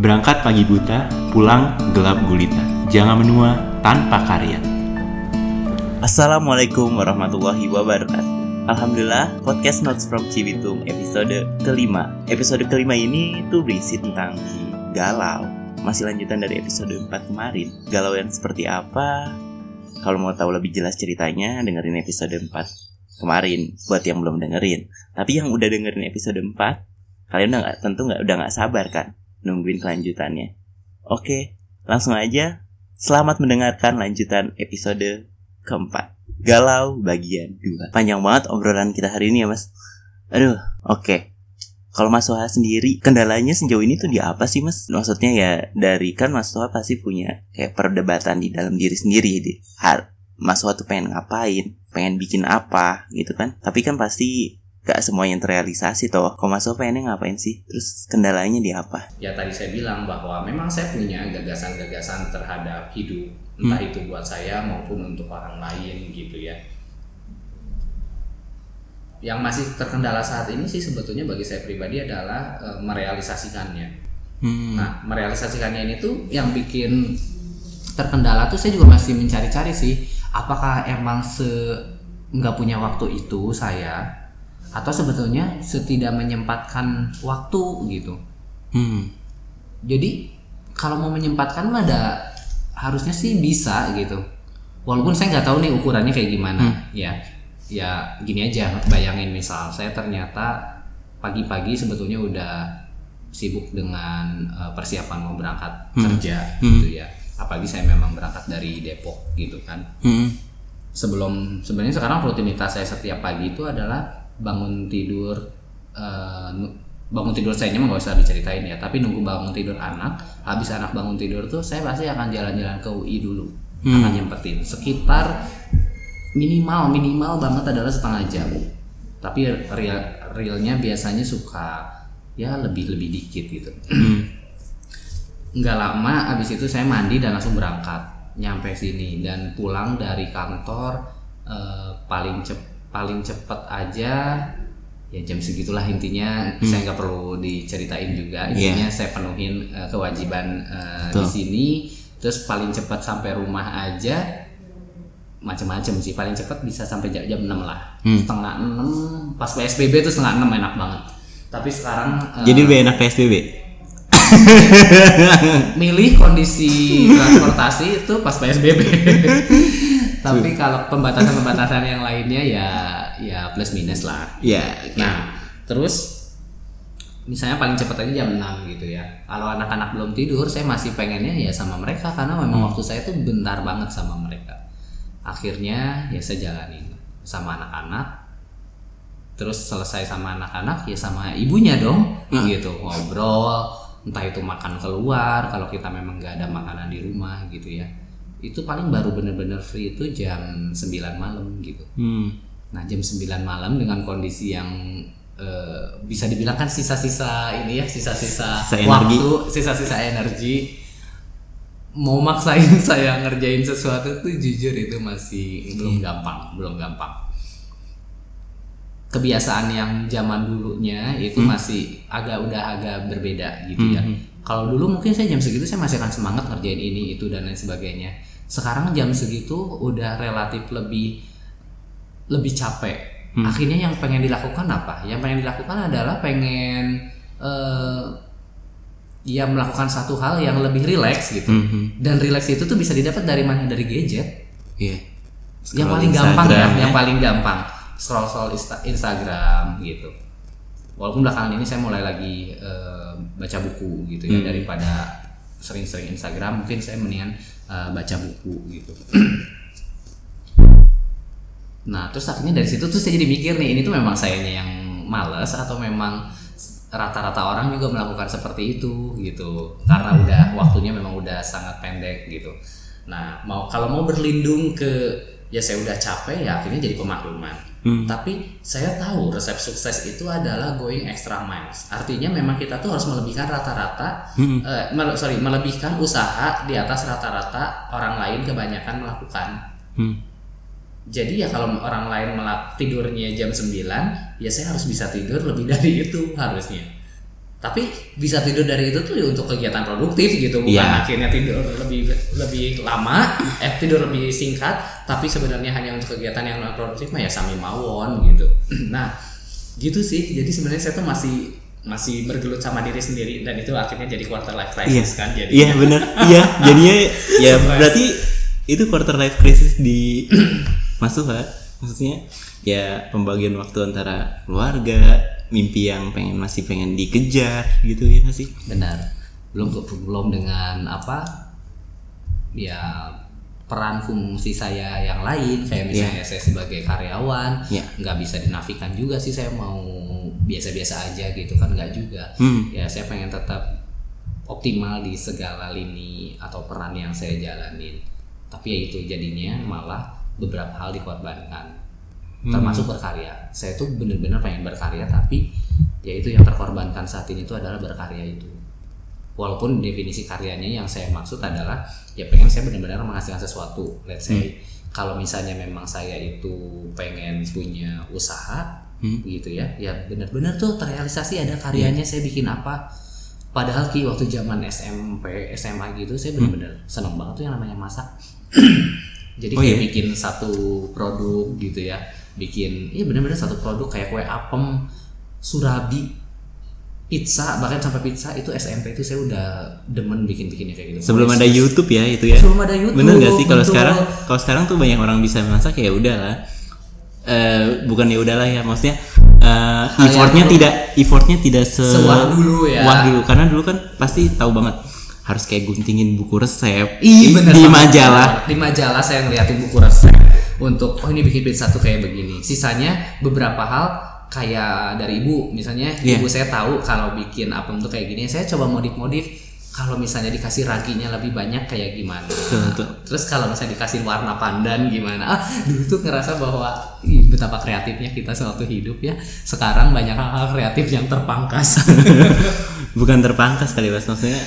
Berangkat pagi buta, pulang gelap gulita. Jangan menua tanpa karya. Assalamualaikum warahmatullahi wabarakatuh. Alhamdulillah, podcast Notes from Cibitung episode kelima. Episode kelima ini tuh berisi tentang galau. Masih lanjutan dari episode 4 kemarin. Galau yang seperti apa? Kalau mau tahu lebih jelas ceritanya, dengerin episode 4 kemarin buat yang belum dengerin. Tapi yang udah dengerin episode 4, kalian udah gak, tentu nggak udah nggak sabar kan nungguin kelanjutannya. Oke, langsung aja. Selamat mendengarkan lanjutan episode keempat. Galau bagian 2. Panjang banget obrolan kita hari ini ya mas. Aduh, oke. Kalau Mas Soha sendiri, kendalanya sejauh ini tuh di apa sih Mas? Maksudnya ya dari kan Mas Soha pasti punya kayak perdebatan di dalam diri sendiri. Di, har, Mas Soha tuh pengen ngapain, pengen bikin apa gitu kan. Tapi kan pasti gak semua yang terrealisasi toh. Kok Mas Soha pengennya ngapain sih? Terus kendalanya di apa? Ya tadi saya bilang bahwa memang saya punya gagasan-gagasan terhadap hidup. Entah Hmm. itu buat saya maupun untuk orang lain gitu ya. Yang masih terkendala saat ini sih sebetulnya bagi saya pribadi adalah eh, merealisasikannya. Hmm. Nah, merealisasikannya ini tuh yang bikin terkendala tuh saya juga masih mencari-cari sih. Apakah emang se nggak punya waktu itu saya atau sebetulnya setidak menyempatkan waktu gitu. Hmm. Jadi kalau mau menyempatkan mah ada harusnya sih bisa gitu. Walaupun saya nggak tahu nih ukurannya kayak gimana ya. Ya gini aja bayangin misal saya ternyata pagi-pagi sebetulnya udah sibuk dengan eh, persiapan mau berangkat kerja gitu ya. Apalagi saya memang berangkat dari Depok gitu kan. Hmm. Sebelum sebenarnya sekarang rutinitas saya setiap pagi itu adalah bangun tidur nu- bangun tidur saya mah nggak usah diceritain ya. Tapi nunggu bangun tidur anak habis anak bangun tidur tuh saya pasti akan jalan-jalan ke UI dulu. Akan nyempetin. Sekitar minimal minimal banget adalah setengah jam. Tapi real realnya biasanya suka ya lebih lebih dikit gitu. Nggak lama abis itu saya mandi dan langsung berangkat. Nyampe sini dan pulang dari kantor eh, paling cep paling cepet aja ya jam segitulah intinya. Saya nggak perlu diceritain juga. Intinya saya penuhin eh, kewajiban eh, di sini. Terus paling cepat sampai rumah aja macam-macam sih. Paling cepat bisa sampai jam, jam 6 lah. Setengah 6 pas PSBB tuh setengah 6 enak banget. Tapi sekarang eh, Jadi lebih enak PSBB. milih kondisi transportasi itu pas PSBB. Tapi kalau pembatasan-pembatasan yang lainnya ya ya plus minus lah. Ya. Nah, terus misalnya paling cepat aja jam 6 gitu ya. Kalau anak-anak belum tidur, saya masih pengennya ya sama mereka karena memang waktu saya tuh bentar banget sama mereka. Akhirnya ya saya jalanin sama anak-anak. Terus selesai sama anak-anak ya sama ibunya dong, gitu ngobrol. Entah itu makan keluar, kalau kita memang nggak ada makanan di rumah gitu ya. Itu paling baru bener-bener free itu jam 9 malam gitu. Hmm. Nah jam 9 malam dengan kondisi yang eh, bisa dibilang kan sisa-sisa ini ya sisa-sisa waktu, sisa-sisa energi. Mau maksain saya ngerjain sesuatu tuh jujur itu masih belum gampang, belum gampang. Kebiasaan yang zaman dulunya itu masih agak udah agak berbeda gitu ya. Kalau dulu mungkin saya jam segitu saya masih akan semangat ngerjain ini itu dan lain sebagainya. Sekarang jam segitu udah relatif lebih lebih capek. Akhirnya yang pengen dilakukan apa? Yang pengen dilakukan adalah pengen eh ya melakukan satu hal yang lebih rileks gitu. Mhm. Dan rileks itu tuh bisa didapat dari mana? Dari gadget. Iya. yang paling gampang ya, Instagram yang paling gampang scroll scroll Insta- Instagram gitu. Walaupun belakangan ini saya mulai lagi eh, baca buku gitu ya daripada sering-sering Instagram, mungkin saya mendingan eh, baca buku gitu. Nah, terus akhirnya dari situ tuh saya jadi mikir nih, ini tuh memang sayanya yang males atau memang rata-rata orang juga melakukan seperti itu gitu. Karena udah waktunya memang udah sangat pendek gitu. Nah, mau kalau mau berlindung ke ya saya udah capek ya akhirnya jadi pemakluman. Tapi saya tahu resep sukses itu adalah going extra miles. Artinya memang kita tuh harus melebihkan rata-rata, eh, mele- sorry melebihkan usaha di atas rata-rata orang lain kebanyakan melakukan. Hmm. Jadi ya kalau orang lain melak tidurnya jam 9, ya saya harus bisa tidur lebih dari itu harusnya. Tapi bisa tidur dari itu tuh ya untuk kegiatan produktif gitu bukan Iya. akhirnya tidur lebih lebih lama eh tidur lebih singkat tapi sebenarnya hanya untuk kegiatan yang non produktif mah ya sami mawon gitu nah gitu sih jadi sebenarnya saya tuh masih masih bergelut sama diri sendiri dan itu akhirnya jadi quarter life crisis kan jadi Iya bener. Iya jadinya ya berarti itu quarter life crisis di Mas Suha. Maksudnya ya pembagian waktu antara keluarga, mimpi yang pengen masih pengen dikejar gitu ya nggak sih? benar belum belum dengan apa ya peran fungsi saya yang lain kayak misalnya saya sebagai karyawan Iya. nggak bisa dinafikan juga sih saya mau biasa-biasa aja gitu kan nggak juga Hmm. ya saya pengen tetap optimal di segala lini atau peran yang saya jalanin tapi ya itu jadinya malah beberapa hal dikorbankan termasuk berkarya. Saya tuh bener-bener pengen berkarya tapi ya itu yang terkorbankan saat ini itu adalah berkarya itu. Walaupun definisi karyanya yang saya maksud adalah ya pengen saya benar-benar menghasilkan sesuatu. Let's say kalau misalnya memang saya itu pengen punya usaha Hmm. gitu ya ya benar-benar tuh terrealisasi ada karyanya saya bikin apa. Padahal ki waktu zaman SMP SMA gitu saya benar-benar seneng banget tuh yang namanya masak. Jadi Oh, kayak iya? bikin satu produk gitu ya bikin iya benar-benar satu produk kayak kue apem surabi pizza bahkan sampai pizza itu SMP itu saya udah demen bikin-bikinnya kayak gitu. Sebelum ada YouTube ya itu ya. Sebelum ada YouTube, Bener gak sih kalau sekarang? Kalau sekarang tuh banyak orang bisa masak ya udahlah. Eh bukan ya udahlah ya maksudnya yang effortnya tidak effortnya tidak se Sewah dulu ya. wah dulu karena dulu kan pasti tahu banget harus kayak guntingin buku resep Ih, di- bener di majalah. Di majalah saya ngeliatin buku resep untuk oh ini bikin pizza tuh kayak begini. Sisanya beberapa hal kayak dari ibu misalnya Iya. ibu saya tahu kalau bikin apem tuh kayak gini saya coba modif-modif kalau misalnya dikasih raginya lebih banyak kayak gimana Betul, betul. terus kalau misalnya dikasih warna pandan gimana ah dulu tuh ngerasa bahwa ih, betapa kreatifnya kita sewaktu hidup ya sekarang banyak hal-hal kreatif yang terpangkas bukan terpangkas kali mas maksudnya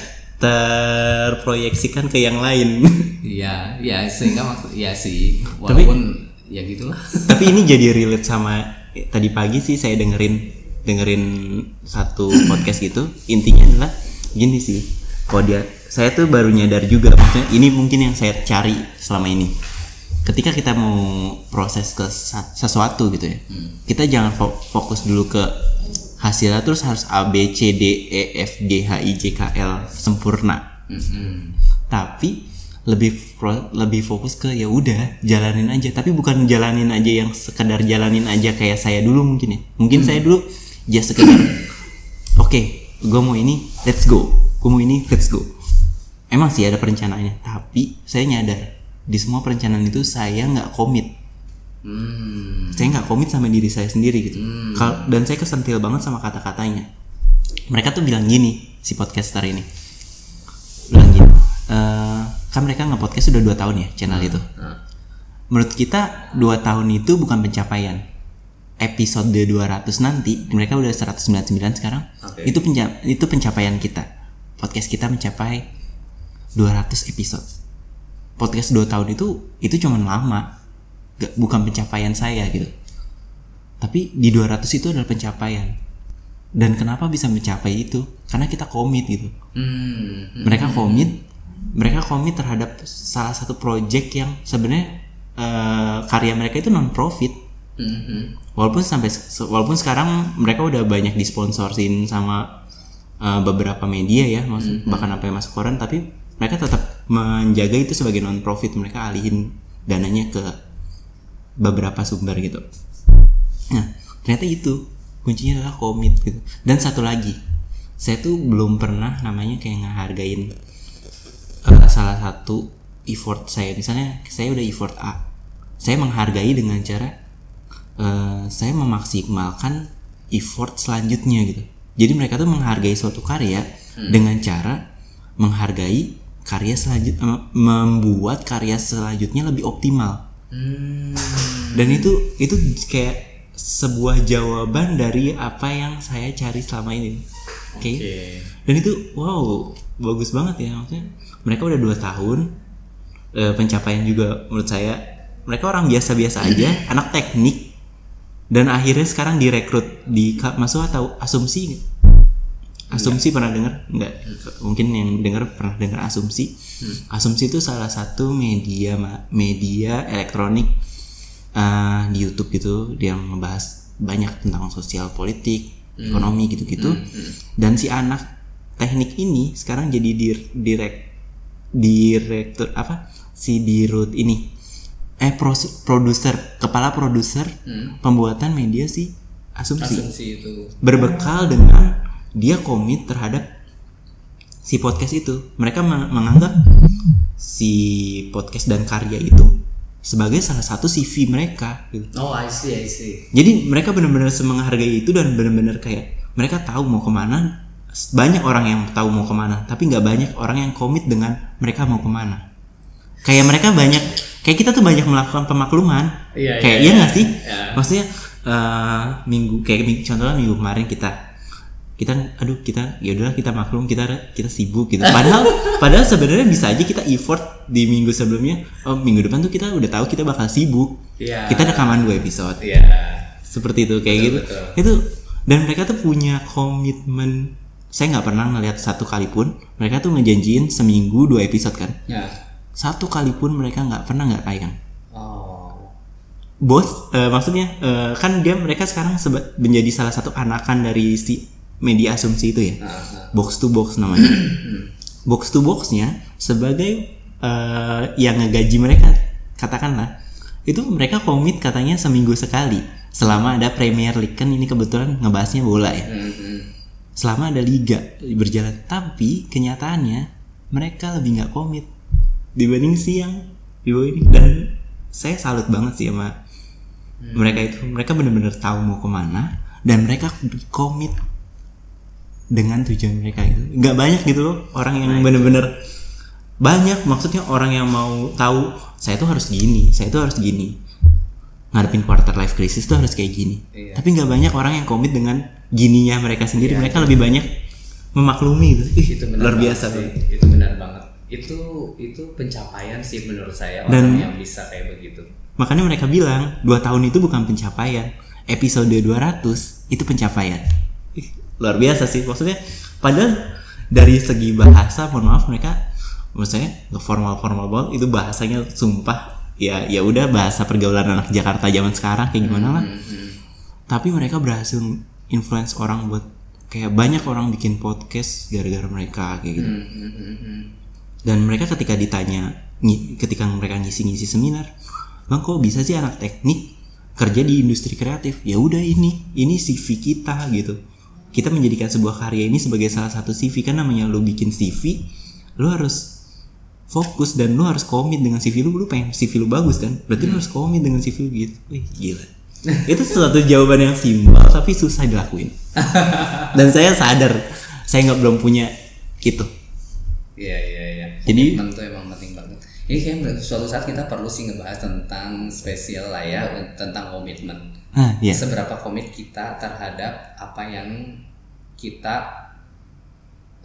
terproyeksikan ke yang lain. Iya, ya sehingga maksud ya sih walaupun ya gitulah. tapi ini jadi relate sama eh, tadi pagi sih saya dengerin dengerin satu podcast gitu. Intinya adalah gini sih kalau dia saya tuh baru nyadar juga maksudnya ini mungkin yang saya cari selama ini. Ketika kita mau proses ke sesuatu gitu ya kita jangan fo- fokus dulu ke hasilnya terus harus A B C D E F G H I J K L sempurna. Mm-mm. tapi lebih pro- lebih fokus ke ya udah jalanin aja. Tapi bukan jalanin aja yang sekedar jalanin aja kayak saya dulu mungkin ya. Mungkin saya dulu ya sekedar oke gue mau ini let's go. Gue mau ini let's go. Emang sih ada perencanaannya tapi saya nyadar di semua perencanaan itu saya nggak komit Hmm. saya nggak komit sama diri saya sendiri gitu. Kal- dan saya kesentil banget sama kata-katanya. Mereka tuh bilang gini si podcaster ini. Bilang gini "Eh, kan mereka nge-podcast sudah dua tahun ya channel itu. Nah, menurut kita dua tahun itu bukan pencapaian. Episode 200 nanti mereka udah 199 sekarang. Oke. itu penca- itu pencapaian kita. Podcast kita mencapai 200 episode. Podcast 2 tahun itu itu cuman lama Gak, bukan pencapaian saya gitu. Tapi di 200 itu adalah pencapaian. Dan kenapa bisa mencapai itu? Karena kita komit gitu. Hmm. mereka komit mereka komit terhadap salah satu project yang sebenarnya eh, karya mereka itu non profit Mhm. walaupun sampai walaupun sekarang mereka udah banyak disponsorin sama eh, beberapa media ya maksud bahkan sampai masuk koran tapi mereka tetap menjaga itu sebagai non profit mereka alihin dananya ke beberapa sumber gitu. Nah ternyata itu. Kuncinya adalah komit gitu. Dan satu lagi saya tuh belum pernah namanya kayak ngehargain eh, salah satu effort saya. Misalnya saya udah effort A saya menghargai dengan cara eh, saya memaksimalkan effort selanjutnya gitu. Jadi mereka tuh menghargai suatu karya dengan cara menghargai karya selanjutnya membuat karya selanjutnya lebih optimal Hmm. dan itu itu kayak sebuah jawaban dari apa yang saya cari selama ini oke Oke. dan itu wow bagus banget ya maksudnya mereka udah dua tahun eh, pencapaian juga menurut saya mereka orang biasa-biasa aja anak teknik dan akhirnya sekarang direkrut di masuk atau asumsi asumsi pernah dengar nggak. Mungkin yang dengar pernah dengar asumsi. Asumsi itu salah satu media media elektronik uh, di YouTube gitu dia membahas banyak tentang sosial politik ekonomi gitu-gitu. Dan si anak teknik ini sekarang jadi dir, direk direktur apa? Si dirut ini. Eh produser kepala produser pembuatan media si asumsi. Asumsi itu. Berbekal dengan dia komit terhadap si podcast itu. Mereka me- menganggap si podcast dan karya itu sebagai salah satu CV mereka gitu. oh I see I see. Jadi mereka benar-benar menghargai itu dan benar-benar kayak mereka tahu mau ke mana banyak orang yang tahu mau ke mana tapi nggak banyak orang yang komit dengan mereka mau ke mana. Kayak mereka banyak kayak kita tuh banyak melakukan pemakluman. Iya, kayak iya, iya nggak sih? Iya. maksudnya eh, minggu kayak ming- contohnya minggu kemarin kita kita aduh kita ya udahlah kita maklum kita kita sibuk gitu. Padahal padahal sebenarnya bisa aja kita effort di minggu sebelumnya. Oh minggu depan tuh kita udah tahu kita bakal sibuk. Iya. kita rekaman dua episode. Iya. Seperti itu kayak gitu. betul. itu dan mereka tuh punya komitmen. Saya nggak pernah ngelihat satu kali pun mereka tuh ngejanjiin seminggu dua episode kan? Ya. Satu kali pun mereka nggak pernah nggak tayang oh. Bos eh, maksudnya eh, kan dia mereka sekarang menjadi salah satu anakan dari si media asumsi itu ya. Nah, nah. box to box namanya. Box to boxnya sebagai eh, yang ngegaji mereka katakanlah. Itu mereka komit katanya seminggu sekali. Selama ada Premier League. Kan ini kebetulan ngebahasnya bola ya. Hmm, hmm. selama ada liga berjalan. Tapi kenyataannya mereka lebih nggak komit dibanding siang di bawah ini dan saya salut banget sih sama mereka itu. Mereka benar-benar tahu mau ke mana dan mereka komit dengan tujuan mereka itu nggak banyak gitu loh orang yang benar-benar banyak. Maksudnya orang yang mau tahu saya tuh harus gini saya tuh harus gini. Ngadepin quarter life crisis tuh harus kayak gini. Iya. tapi nggak banyak orang yang komit dengan gininya mereka sendiri. Mereka lebih banyak memaklumi gitu. Ih, itu benar luar biasa sih. Itu benar banget. Itu itu pencapaian sih menurut saya Dan- orang yang bisa kayak begitu. makanya mereka bilang dua tahun itu bukan pencapaian. Episode 200 itu pencapaian. Ih, luar biasa sih. Maksudnya padahal dari segi bahasa mohon maaf mereka maksudnya formal formal banget itu bahasanya sumpah ya ya udah bahasa pergaulan anak Jakarta zaman sekarang kayak gimana lah. Tapi mereka berhasil influence orang buat kayak banyak orang bikin podcast gara-gara mereka kayak gitu. Dan mereka ketika ditanya ketika mereka ngisi-ngisi seminar bang kok bisa sih anak teknik kerja di industri kreatif? Ya udah ini ini CV kita gitu kita menjadikan sebuah karya ini sebagai salah satu CV kan namanya lu bikin CV lu harus fokus dan lu harus komit dengan CV lu. Lu pengen CV lu bagus kan? Berarti lu harus komit dengan CV lu gitu. Wih gila. Itu suatu jawaban yang simpel tapi susah dilakuin. Dan saya sadar saya nggak belum punya itu. Iya iya iya. Jadi- Komitmen tuh emang penting banget. Ini kayak suatu saat kita perlu sih ngebahas tentang spesial lah ya tentang komitmen. Ah ya Seberapa komit kita terhadap apa yang kita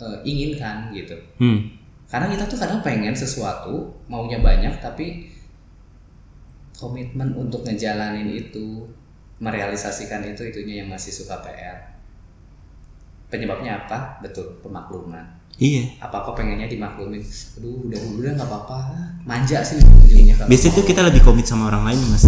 eh, inginkan gitu. hmm. Karena kita tuh kadang pengen sesuatu maunya banyak tapi komitmen untuk ngejalanin itu merealisasikan itu itunya yang masih suka PR. Penyebabnya apa? Betul pemakluman iya apa apa pengennya dimaklumin aduh udah udah nggak apa-apa manja sih ujungnya biasanya tuh kita lebih komit sama orang lain mas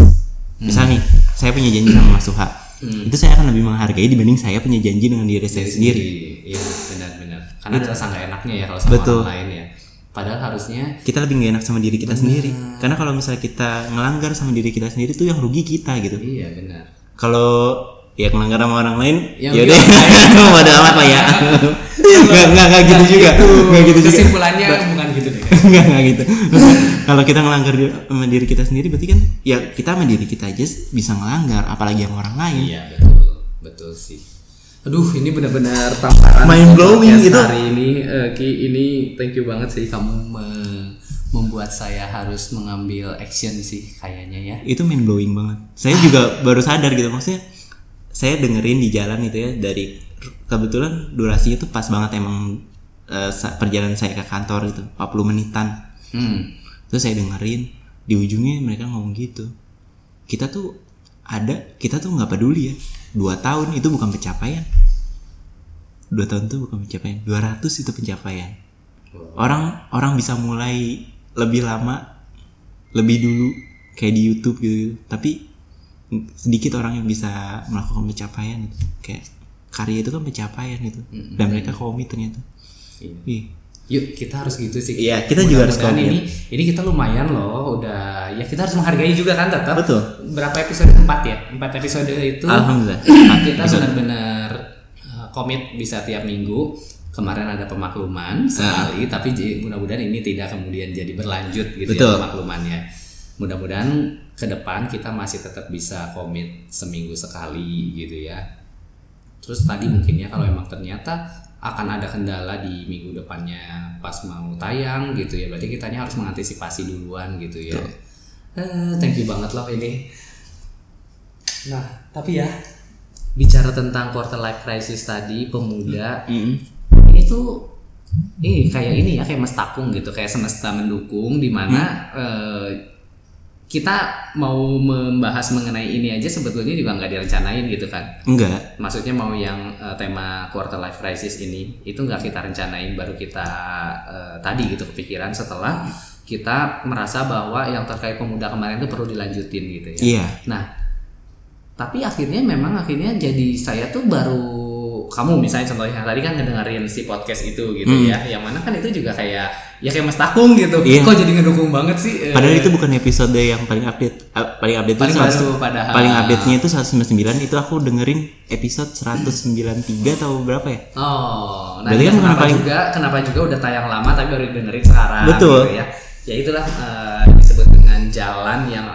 misal nih saya punya janji sama Mas Suha. Itu saya akan lebih menghargai dibanding saya punya janji dengan diri saya sendiri. iya benar-benar. Karena ada rasa nggak enaknya ya kalau sama Betul. orang lain ya. Padahal harusnya kita lebih gak enak sama diri kita sendiri. Karena kalau misalnya kita ngelanggar sama diri kita sendiri tuh yang rugi kita gitu. Iya benar. Kalau ya ngelanggar sama orang lain ya udah. pada amat lah ya. Nggak nggak nggak gitu juga. nggak gitu juga. Kesimpulannya gitu deh. Nggak nggak gitu. Kalau kita ngelanggar di- sama diri kita sendiri berarti kan ya kita sama diri kita aja bisa ngelanggar apalagi yang orang lain. Iya betul. Betul sih. Aduh, ini benar-benar tamparan Mind blowing itu. Hari ini, eh, Ki, ini thank you banget sih kamu me- membuat saya harus mengambil action sih kayaknya ya. itu mind blowing banget. Saya juga baru sadar gitu maksudnya saya dengerin di jalan itu ya dari kebetulan durasinya tuh pas banget emang sa- perjalanan saya ke kantor itu 40 menitan. Hmm. terus saya dengerin di ujungnya mereka ngomong gitu. Kita tuh ada kita tuh nggak peduli ya. Dua tahun itu bukan pencapaian. Dua tahun tuh bukan pencapaian. 200 itu pencapaian. Orang orang bisa mulai lebih lama lebih dulu kayak di YouTube gitu tapi sedikit orang yang bisa melakukan pencapaian. Gitu. kayak karya itu kan pencapaian itu dan mereka komit ternyata Iya. Yuk kita harus gitu sih. Iya, kita juga harus komit. ini ini kita lumayan loh udah ya kita harus menghargai juga kan tetap. Betul. Berapa episode? Empat ya. Empat episode itu alhamdulillah kita benar-benar uh, komit bisa tiap minggu. Kemarin ada pemakluman sekali, tapi j- mudah-mudahan ini tidak kemudian jadi berlanjut gitu Betul. ya pemaklumannya. Mudah-mudahan ke depan kita masih tetap bisa komit seminggu sekali gitu ya. Terus tadi mungkin ya kalau emang ternyata akan ada kendala di minggu depannya pas mau tayang gitu ya, berarti kitanya harus mengantisipasi duluan gitu ya. Eh, thank you banget loh ini. Nah, tapi ya bicara tentang quarter life crisis tadi pemuda ini tuh ini kayak ini ya kayak mestakung gitu kayak semesta mendukung di mana eh, kita mau membahas mengenai ini aja sebetulnya juga nggak direncanain gitu kan. Enggak. Maksudnya mau yang eh, tema quarter life crisis ini itu nggak kita rencanain baru kita eh, tadi gitu kepikiran setelah kita merasa bahwa yang terkait pemuda kemarin itu perlu dilanjutin gitu ya. Iya. Nah, tapi akhirnya memang akhirnya jadi saya tuh baru kamu misalnya contohnya tadi kan ngedengerin si podcast itu gitu Hmm. ya, yang mana kan itu juga kayak ya kayak Mas Takung gitu. Iya. Kok jadi ngedukung banget sih? Eh, padahal itu bukan episode yang paling update eh, paling update Paling itu baru 100 padahal. paling update nya itu 199 itu aku dengerin episode 193 atau berapa ya Oh, nah kan bukan kenapa paling- juga kenapa juga udah tayang lama tapi baru dengerin sekarang Betul. gitu ya. Ya itulah eh, disebut dengan jalan yang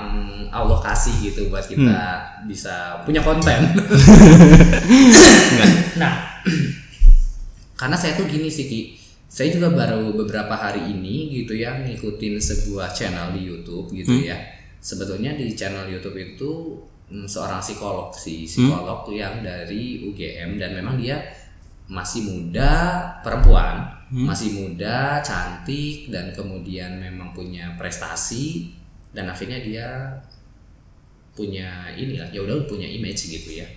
Allah kasih gitu buat kita Hmm. bisa punya konten. nah, karena saya tuh gini sih Ki, saya juga baru beberapa hari ini gitu ya ngikutin sebuah channel di YouTube gitu ya. Sebetulnya di channel YouTube itu mm, seorang psikolog sih, psikolog tuh yang dari UGM dan memang dia masih muda, perempuan, masih muda, cantik dan kemudian memang punya prestasi dan akhirnya dia punya inilah ya udah punya image gitu ya.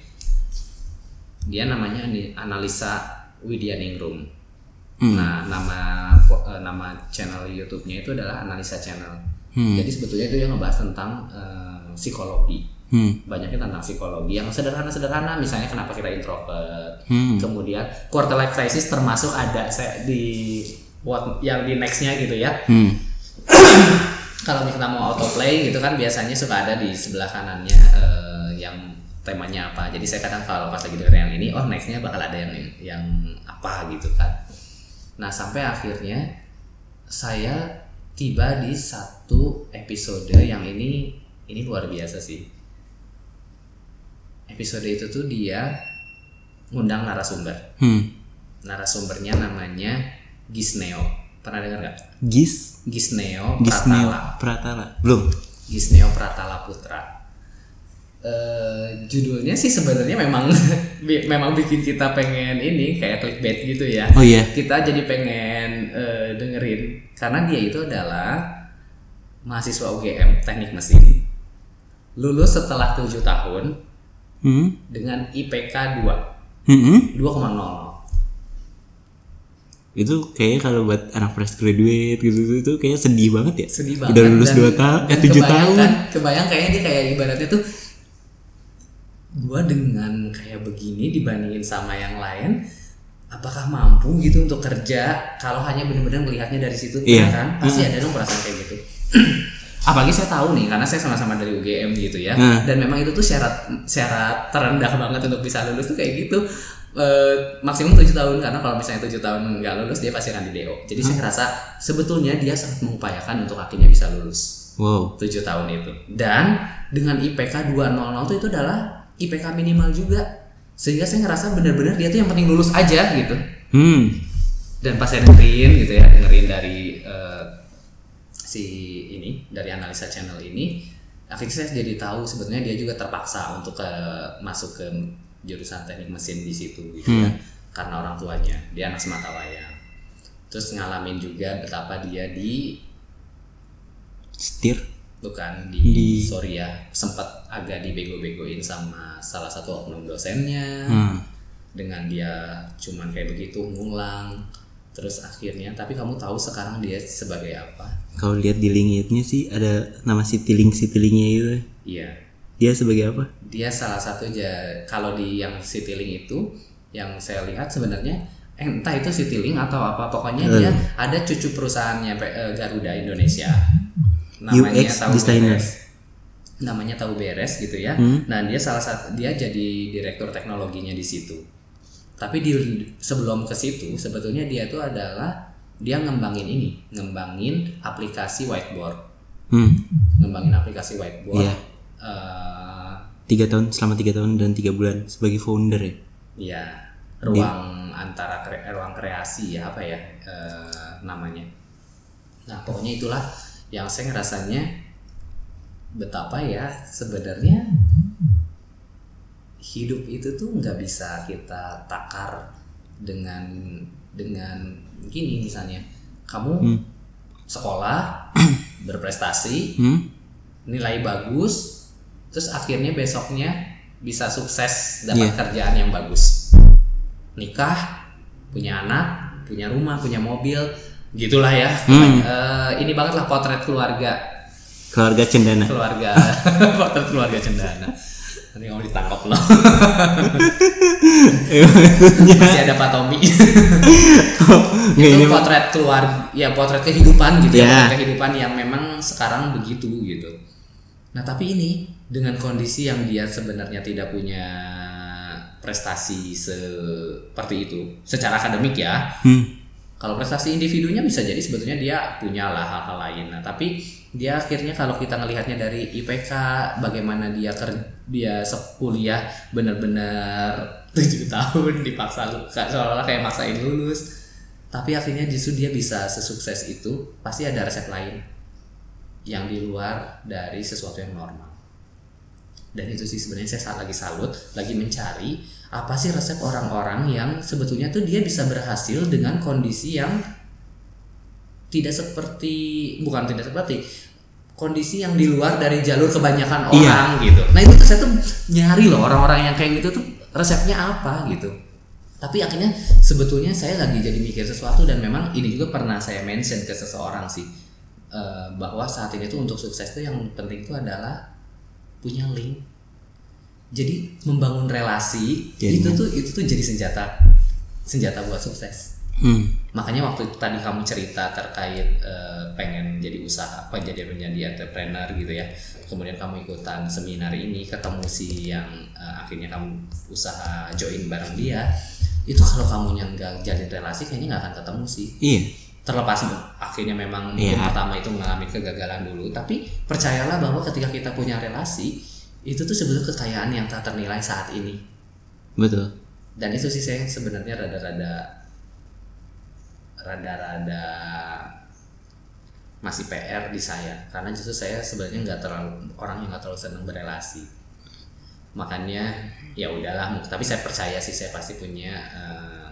Dia namanya analisa Widyaningrum. Nah, nama eh, nama channel YouTube-nya itu adalah analisa channel. Jadi sebetulnya itu yang ngebahas tentang eh, psikologi. hmm. Banyaknya tentang psikologi yang sederhana-sederhana, misalnya kenapa kita introvert. Hmm. Kemudian quarter life crisis termasuk ada saya di what yang di nextnya gitu ya. Hmm. Kalau kita mau autoplay gitu kan biasanya suka ada di sebelah kanannya eh, yang temanya apa. Jadi saya kadang kalau pas lagi denger yang ini, oh nextnya bakal ada yang yang apa gitu kan. Nah sampai akhirnya saya tiba di satu episode yang ini ini luar biasa sih. Episode itu tuh dia ngundang narasumber. Hmm. Narasumbernya namanya Gisneo. Pernah dengar nggak? Gis Gisneo Gisneo Pratala. Pratala belum Gisneo Pratala Putra. Eh, judulnya sih sebenarnya memang memang bikin kita pengen ini kayak clickbait gitu ya. oh iya Kita jadi pengen eh, dengerin karena dia itu adalah mahasiswa UGM Teknik Mesin. Lulus setelah 7 tahun hmm. dengan IPK 2 Hmm. 2,00. Itu kayaknya kalau buat anak fresh graduate gitu itu kayaknya sedih banget ya. Sedih banget udah lulus 2 tahun eh dan 7 kebayang tahun. kan, kebayang kayaknya dia kayak ibaratnya tuh gua dengan kayak begini dibandingin sama yang lain apakah mampu gitu untuk kerja kalau hanya benar-benar melihatnya dari situ? Iya. ya kan? Pasti ada dong perasaan kayak gitu. Apalagi saya tahu nih karena saya sama-sama dari UGM gitu ya. Hmm. dan memang itu tuh syarat syarat terendah banget untuk bisa lulus tuh kayak gitu Eh, maksimum 7 tahun karena kalau misalnya 7 tahun nggak lulus dia pasti akan di DO jadi saya ngerasa sebetulnya dia sangat mengupayakan untuk akhirnya bisa lulus. Wow. 7 tahun itu. Dan dengan IPK 200 tuh itu adalah IPK minimal juga. Sehingga saya ngerasa benar-benar dia tuh yang penting lulus aja gitu. Hmm. Dan pas saya dengerin gitu ya dengerin dari eh, si ini dari analisa channel ini akhirnya saya jadi tahu sebetulnya dia juga terpaksa untuk ke masuk ke jurusan teknik mesin di situ gitu ya karena orang tuanya dia anak semata wayang. Terus ngalamin juga betapa dia di setir? Bukan di, Di- sorry ya sempat agak dibego-begoin sama salah satu oknum dosennya. Hmm. dengan dia cuman kayak begitu ngulang. Terus akhirnya tapi kamu tahu sekarang dia sebagai apa? Kalau lihat di linknya sih ada nama Citylink Citylink-nya itu. iya. Dia sebagai apa? Dia salah satu aja. Kalau di yang Citylink itu yang saya lihat sebenarnya eh, entah itu Citylink atau apa pokoknya dia ada cucu perusahaannya eh, Garuda Indonesia. Namanya UX tahu designer. beres namanya tahu beres gitu ya. Nah dia salah satu dia jadi direktur teknologinya di situ. Tapi di sebelum ke situ sebetulnya dia itu adalah dia ngembangin ini ngembangin aplikasi whiteboard. Hmm. ngembangin aplikasi whiteboard. Iya. Eh, Tiga tahun selama tiga tahun dan tiga bulan sebagai founder ya. ya ruang antara kre- eh, ruang kreasi ya apa ya eh, namanya nah pokoknya itulah yang saya ngerasanya betapa ya sebenarnya hidup itu tuh nggak bisa kita takar dengan dengan gini misalnya kamu sekolah berprestasi Hmm? nilai bagus terus akhirnya besoknya bisa sukses dapat Iya. kerjaan yang bagus. Nikah punya anak punya rumah punya mobil gitulah ya. Hmm. Eh, ini banget lah potret keluarga. Keluarga cendana. keluarga. Potret keluarga cendana. Nanti kamu ditangkap loh. Masih ada Pak Tommy. Nggak, itu ini potret keluarga ya potret kehidupan gitu ya Ya. potret kehidupan yang memang sekarang begitu gitu. Nah tapi ini dengan kondisi yang dia sebenarnya tidak punya prestasi seperti itu. Secara akademik ya. Hmm. kalau prestasi individunya bisa jadi sebetulnya dia punya lah hal-hal lain. Nah tapi dia akhirnya kalau kita ngelihatnya dari IPK bagaimana dia ker dia sekuliah benar-benar tujuh tahun dipaksa seolah-olah kayak maksain lulus tapi akhirnya justru dia bisa sesukses itu pasti ada resep lain yang di luar dari sesuatu yang normal dan itu sih sebenarnya saya saat lagi salut lagi mencari apa sih resep orang-orang yang sebetulnya tuh dia bisa berhasil dengan kondisi yang tidak seperti bukan tidak seperti kondisi yang di luar dari jalur kebanyakan Iya. orang gitu nah itu tuh saya tuh nyari loh orang-orang yang kayak gitu tuh resepnya apa gitu tapi akhirnya sebetulnya saya lagi jadi mikir sesuatu dan memang ini juga pernah saya mention ke seseorang sih eh, bahwa saat ini tuh untuk sukses tuh yang penting itu adalah punya link jadi membangun relasi Jadi- itu tuh itu tuh jadi senjata senjata buat sukses Hmm. makanya waktu tadi kamu cerita terkait eh, pengen jadi usaha apa jadi menjadi entrepreneur gitu ya kemudian kamu ikutan seminar ini ketemu si yang eh, akhirnya kamu usaha join bareng dia itu kalau kamu yang nggak jalin relasi kayaknya nggak akan ketemu sih Iya. Terlepas akhirnya memang Iya. pertama itu mengalami kegagalan dulu tapi percayalah bahwa ketika kita punya relasi itu tuh sebetulnya kekayaan yang tak ternilai saat ini Betul. dan itu sih saya sebenarnya rada-rada rada-rada masih PR di saya karena justru saya sebenarnya nggak terlalu orang yang nggak terlalu senang berelasi makanya ya udahlah tapi saya percaya sih saya pasti punya eh,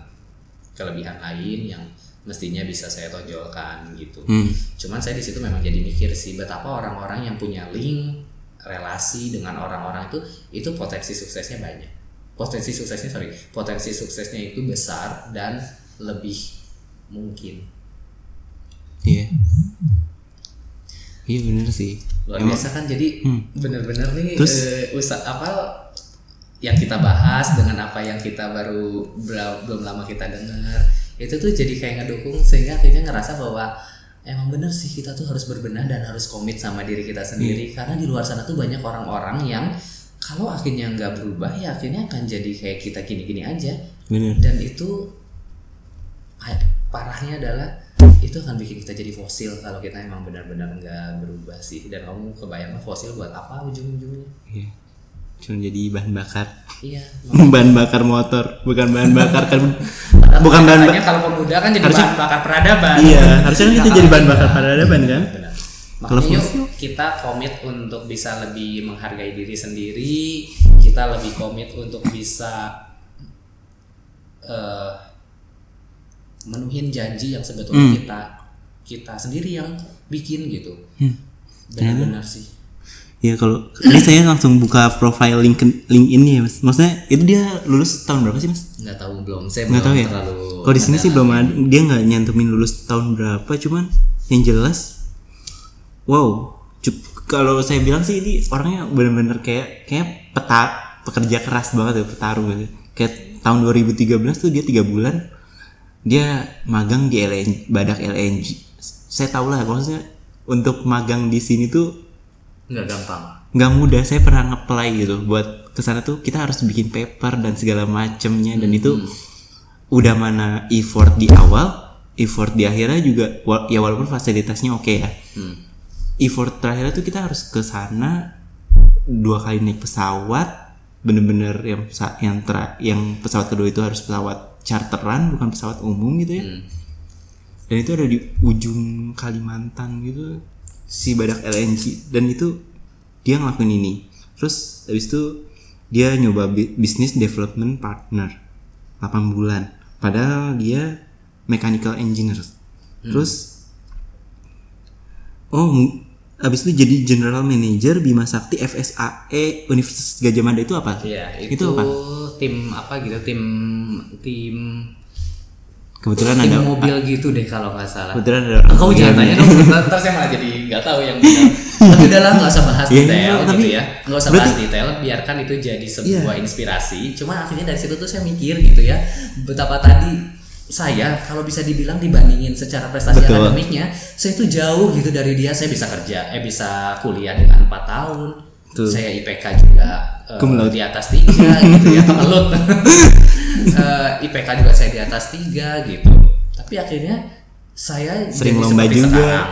kelebihan lain yang mestinya bisa saya tonjolkan gitu Hmm. cuman saya di situ memang jadi mikir sih betapa orang-orang yang punya link relasi dengan orang-orang itu itu potensi suksesnya banyak potensi suksesnya sorry potensi suksesnya itu besar dan lebih mungkin Iya. Iya bener sih. luar Emang- biasa kan jadi Hmm. bener-bener nih Terus- eh, usaha apa yang kita bahas dengan apa yang kita baru belum lama kita dengar itu tuh jadi kayak ngedukung sehingga akhirnya ngerasa bahwa emang bener sih kita tuh harus berbenah dan harus komit sama diri kita sendiri. Karena di luar sana tuh banyak orang-orang yang kalau akhirnya nggak berubah ya akhirnya akan jadi kayak kita gini-gini aja. Bener. dan itu ah, parahnya adalah itu akan bikin kita jadi fosil kalau kita emang benar-benar nggak berubah sih. Dan kamu kebayang fosil buat apa ujung-ujungnya? Iya. Cuma jadi bahan bakar. iya bahan bakar motor, bukan bahan bakar kan. Bukan bahan bakar. kalau pemuda kan jadi Harusnya- bahan bakar peradaban Iya, harusnya kan kita jadi bahan iya. bakar peradaban kan? Benar. Kalau Makanya yuk kita komit untuk bisa lebih menghargai diri sendiri, kita lebih komit untuk bisa eh menuhin janji yang sebetulnya kita kita sendiri yang bikin gitu. Hmm. Benar-benar sih. Ya kalau ini saya langsung buka profile link LinkedIn ya mas. Maksudnya itu dia lulus tahun berapa sih mas? nggak tahu belum saya Nggak tahu ya. terlalu Kalau di sini sih belum ada. Dia nggak nyantumin lulus tahun berapa. Cuman yang jelas, wow. Kalau saya bilang sih ini orangnya bener-bener kayak kayak peta pekerja keras banget ya petarung gitu. Kayak tahun 2013 tuh dia tiga bulan dia magang di LNG, badak LNG. Saya tahu lah maksudnya untuk magang di sini tuh nggak gampang. Nggak mudah saya pernah nge-apply gitu buat ke sana tuh kita harus bikin paper dan segala macemnya dan itu udah mana effort di awal effort di akhirnya juga ya walaupun fasilitasnya oke ya. Effort terakhir tuh kita harus ke sana dua kali naik pesawat bener-bener yang yang tra- yang pesawat kedua itu harus pesawat charteran bukan pesawat umum gitu ya. Dan itu ada di ujung Kalimantan gitu si badak LNG dan itu dia ngelakuin ini. Terus habis itu dia nyoba bi- bisnis development partner 8 bulan. Padahal dia mechanical engineer. Terus oh habis itu jadi general manager Bima Sakti FSAE Universitas Gajah Mada. Itu apa? Iya, itu, itu apa tim apa gitu, tim tim kebetulan ada mobil gitu deh kalau nggak salah. kebetulan ada Ah, Kamu jangan tanya dong, ntar, saya malah jadi nggak tahu yang benar. Tapi udah lah nggak usah bahas Iya, detail iya, gitu tapi- ya, nggak usah berarti- bahas detail, biarkan itu jadi sebuah Iya. inspirasi. Cuma akhirnya dari situ tuh saya mikir gitu ya, betapa tadi saya kalau bisa dibilang dibandingin secara prestasi Betul. akademiknya, saya tuh jauh gitu dari dia. Saya bisa kerja, eh bisa kuliah dengan 4 tahun. Betul. Saya IPK juga laude. di atas tiga gitu ya, kemelut. Eh, IPK juga saya di atas tiga gitu. Tapi akhirnya saya Sering jadi lomba seperti juga. sekarang.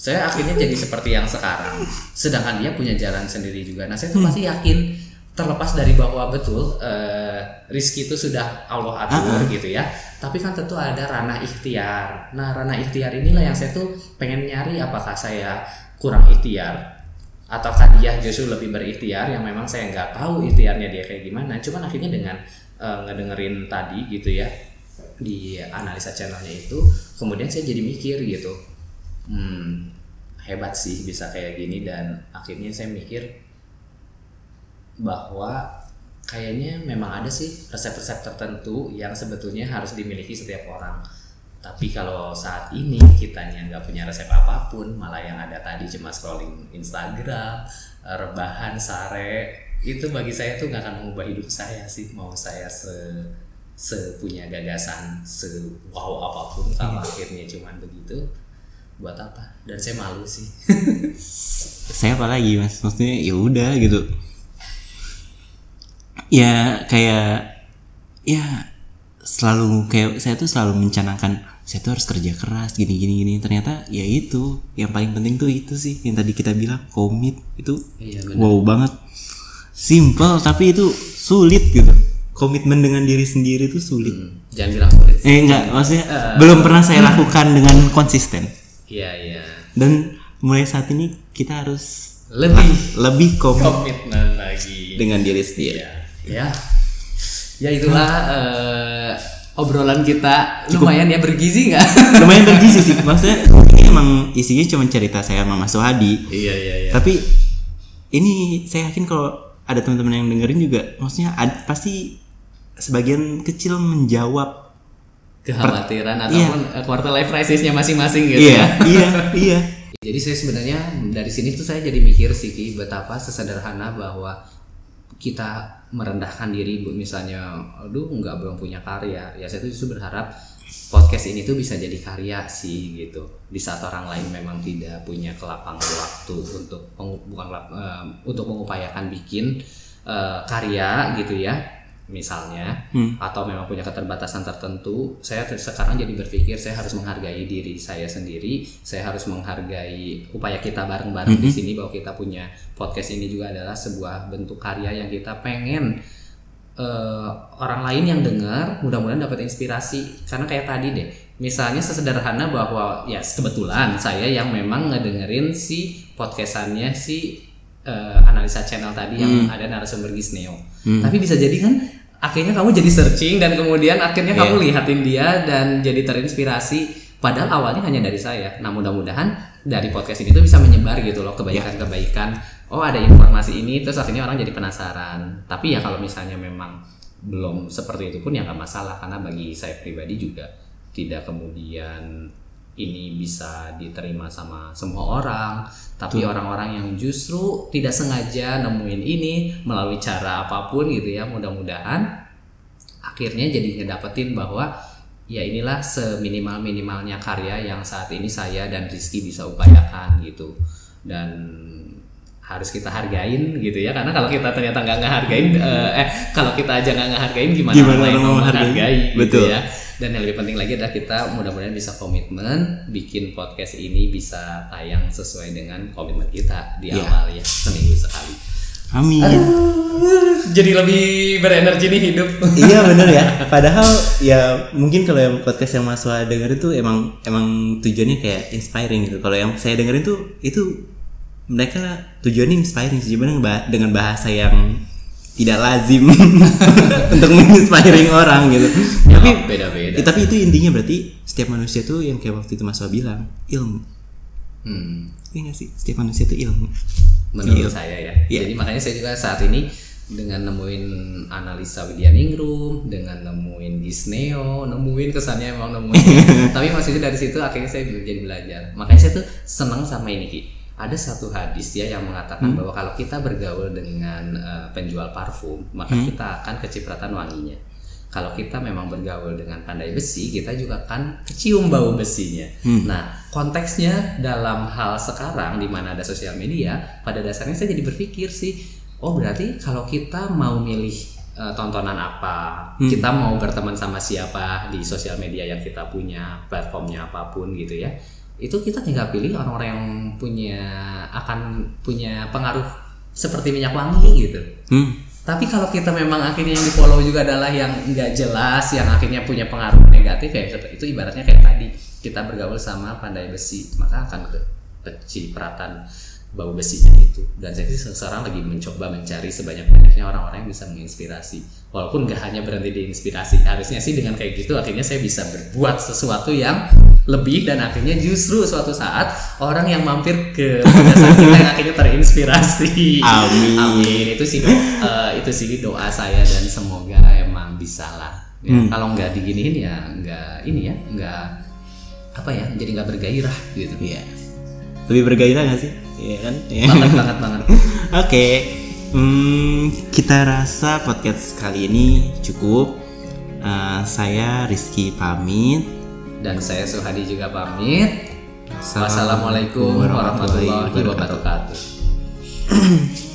Saya akhirnya jadi seperti yang sekarang. Sedangkan dia punya jalan sendiri juga. Nah, saya tuh pasti yakin terlepas dari bahwa betul eh, rizki itu sudah Allah atur gitu ya. Tapi kan tentu ada ranah ikhtiar. Nah, ranah ikhtiar inilah yang saya tuh pengen nyari apakah saya kurang ikhtiar ataukah dia justru lebih berikhtiar yang memang saya nggak tahu ikhtiarnya dia kayak gimana. Cuman akhirnya dengan eh, ngedengerin tadi gitu ya di analisa channelnya itu, kemudian saya jadi mikir gitu, hmm hebat sih bisa kayak gini dan akhirnya saya mikir bahwa kayaknya memang ada sih resep-resep tertentu yang sebetulnya harus dimiliki setiap orang. Tapi kalau saat ini kitanya nggak punya resep apa pun, malah yang ada tadi cuma scrolling Instagram, rebahan, sare, itu bagi saya tuh nggak akan mengubah hidup saya sih. Mau saya se sepunya gagasan, se wow apa pun, kalau akhirnya cuman begitu, buat apa? Dan saya malu sih. saya apa lagi mas? Maksudnya ya udah gitu. Ya kayak ya selalu kayak saya tuh selalu mencanangkan saya tuh harus kerja keras gini gini gini. Ternyata ya itu. Yang paling penting tuh itu sih yang tadi kita bilang komit. Itu Iya, wow banget simple tapi itu sulit gitu komitmen dengan diri sendiri itu sulit Jangan bilang sulit. sih. eh enggak maksudnya belum pernah saya lakukan dengan konsisten Iya iya. dan mulai saat ini kita harus Lebih lebih komit komitmen lagi. dengan diri sendiri. Ya, ya, ya itulah eh, obrolan kita lumayan ya bergizi nggak? Lumayan bergizi sih, maksudnya ini emang isinya cuma cerita saya sama Mas Sohadi. iya iya iya. Tapi ini saya yakin kalau ada teman-teman yang dengerin juga, maksudnya ad- pasti sebagian kecil menjawab. Kekhawatiran Iya. ataupun eh, quarter life crisisnya masing-masing gitu Iya, ya. iya, iya. Jadi saya sebenarnya dari sini tuh saya jadi mikir sih Ki, betapa sesederhana bahwa kita merendahkan diri bu misalnya aduh nggak belum punya karya ya saya tuh justru berharap podcast ini tuh bisa jadi karya sih gitu. Di saat orang lain memang tidak punya kelapangan waktu untuk bukan eh, untuk mengupayakan bikin eh, karya gitu ya misalnya atau memang punya keterbatasan tertentu saya sekarang jadi berpikir saya harus menghargai diri saya sendiri saya harus menghargai upaya kita bareng-bareng di sini bahwa kita punya podcast ini juga adalah sebuah bentuk karya yang kita pengen eh, orang lain yang dengar mudah-mudahan dapat inspirasi. Karena kayak tadi deh misalnya sesederhana bahwa ya kebetulan saya yang memang ngedengerin si podcastannya si eh, analisa channel tadi yang ada narasumber Gisneo. Tapi bisa jadi kan akhirnya kamu jadi searching dan kemudian akhirnya kamu lihatin dia dan jadi terinspirasi. Padahal awalnya hanya dari saya. Nah mudah-mudahan dari podcast ini tuh bisa menyebar gitu loh kebaikan-kebaikan. Oh ada informasi ini terus akhirnya orang jadi penasaran. Tapi ya kalau misalnya memang belum seperti itu pun ya nggak masalah karena bagi saya pribadi juga tidak kemudian ini bisa diterima sama semua orang. Tapi orang-orang yang justru tidak sengaja nemuin ini melalui cara apa pun gitu ya mudah-mudahan akhirnya jadi ngedapetin bahwa ya inilah seminimal minimalnya karya yang saat ini saya dan Rizky bisa upayakan gitu. Dan harus kita hargain gitu ya karena kalau kita ternyata nggak ngehargain eh, eh kalau kita aja nggak ngehargain gimana, Gimana orang lain mau menghargai? gitu Betul. ya dan yang lebih penting lagi adalah kita mudah-mudahan bisa komitmen bikin podcast ini bisa tayang sesuai dengan komitmen kita di Iya. awal ya seminggu sekali Amin. jadi lebih berenergi nih hidup iya bener ya. Padahal ya mungkin kalau yang podcast yang Mas Wah denger itu emang emang tujuannya kayak inspiring gitu. Kalau yang saya dengerin tuh itu mereka tujuannya inspiring sih dengan bahasa yang tidak lazim untuk menginspiring orang gitu. Tapi Ya, beda-beda eh, tapi itu intinya berarti setiap manusia tuh yang kayak waktu itu Mas Wah bilang ilmu. Hmm. Iya nggak sih? Setiap manusia tuh ilmu. menurut Iya. saya ya. Iya. Jadi makanya saya juga saat ini dengan nemuin analisa Widya Ningrum, dengan nemuin Disneo, nemuin kesannya emang nemuin. Tapi maksudnya dari situ akhirnya saya jadi belajar. Makanya saya tuh senang sama ini Ki. Ada satu hadis ya yang mengatakan bahwa kalau kita bergaul dengan eh, penjual parfum, maka kita akan kecipratan wanginya. Kalau kita memang bergaul dengan pandai besi, kita juga akan kecium bau besinya. Nah, konteksnya dalam hal sekarang di mana ada sosial media, pada dasarnya saya jadi berpikir sih, oh berarti kalau kita mau milih eh, tontonan apa, kita mau berteman sama siapa di sosial media yang kita punya, platformnya apa pun gitu ya, itu kita tinggal pilih orang-orang yang punya akan punya pengaruh seperti minyak wangi gitu. Hmm. Tapi kalau kita memang akhirnya yang di follow juga adalah yang nggak jelas, yang akhirnya punya pengaruh negatif ya itu ibaratnya kayak tadi kita bergaul sama pandai besi, maka akan ke kecipratan bau besinya itu. Dan saya sih sekarang lagi mencoba mencari sebanyak-banyaknya orang-orang yang bisa menginspirasi. Walaupun nggak hanya berhenti di inspirasi, harusnya sih dengan kayak gitu akhirnya saya bisa berbuat sesuatu yang lebih dan akhirnya justru suatu saat orang yang mampir ke jasa kita yang akhirnya terinspirasi. Amin. Amin. Itu sih do- eh, itu sih doa saya dan semoga emang bisa lah. Ya, Hmm. Kalau nggak diginiin ya nggak ini ya nggak apa ya jadi nggak bergairah gitu. Iya. Lebih bergairah gak sih? Iya kan? Iya. Banget banget banget. Oke, hmm, kita rasa podcast kali ini cukup. Eh, saya Rizky pamit. Dan saya Suhadi juga pamit. Wassalamualaikum warahmatullahi wabarakatuh.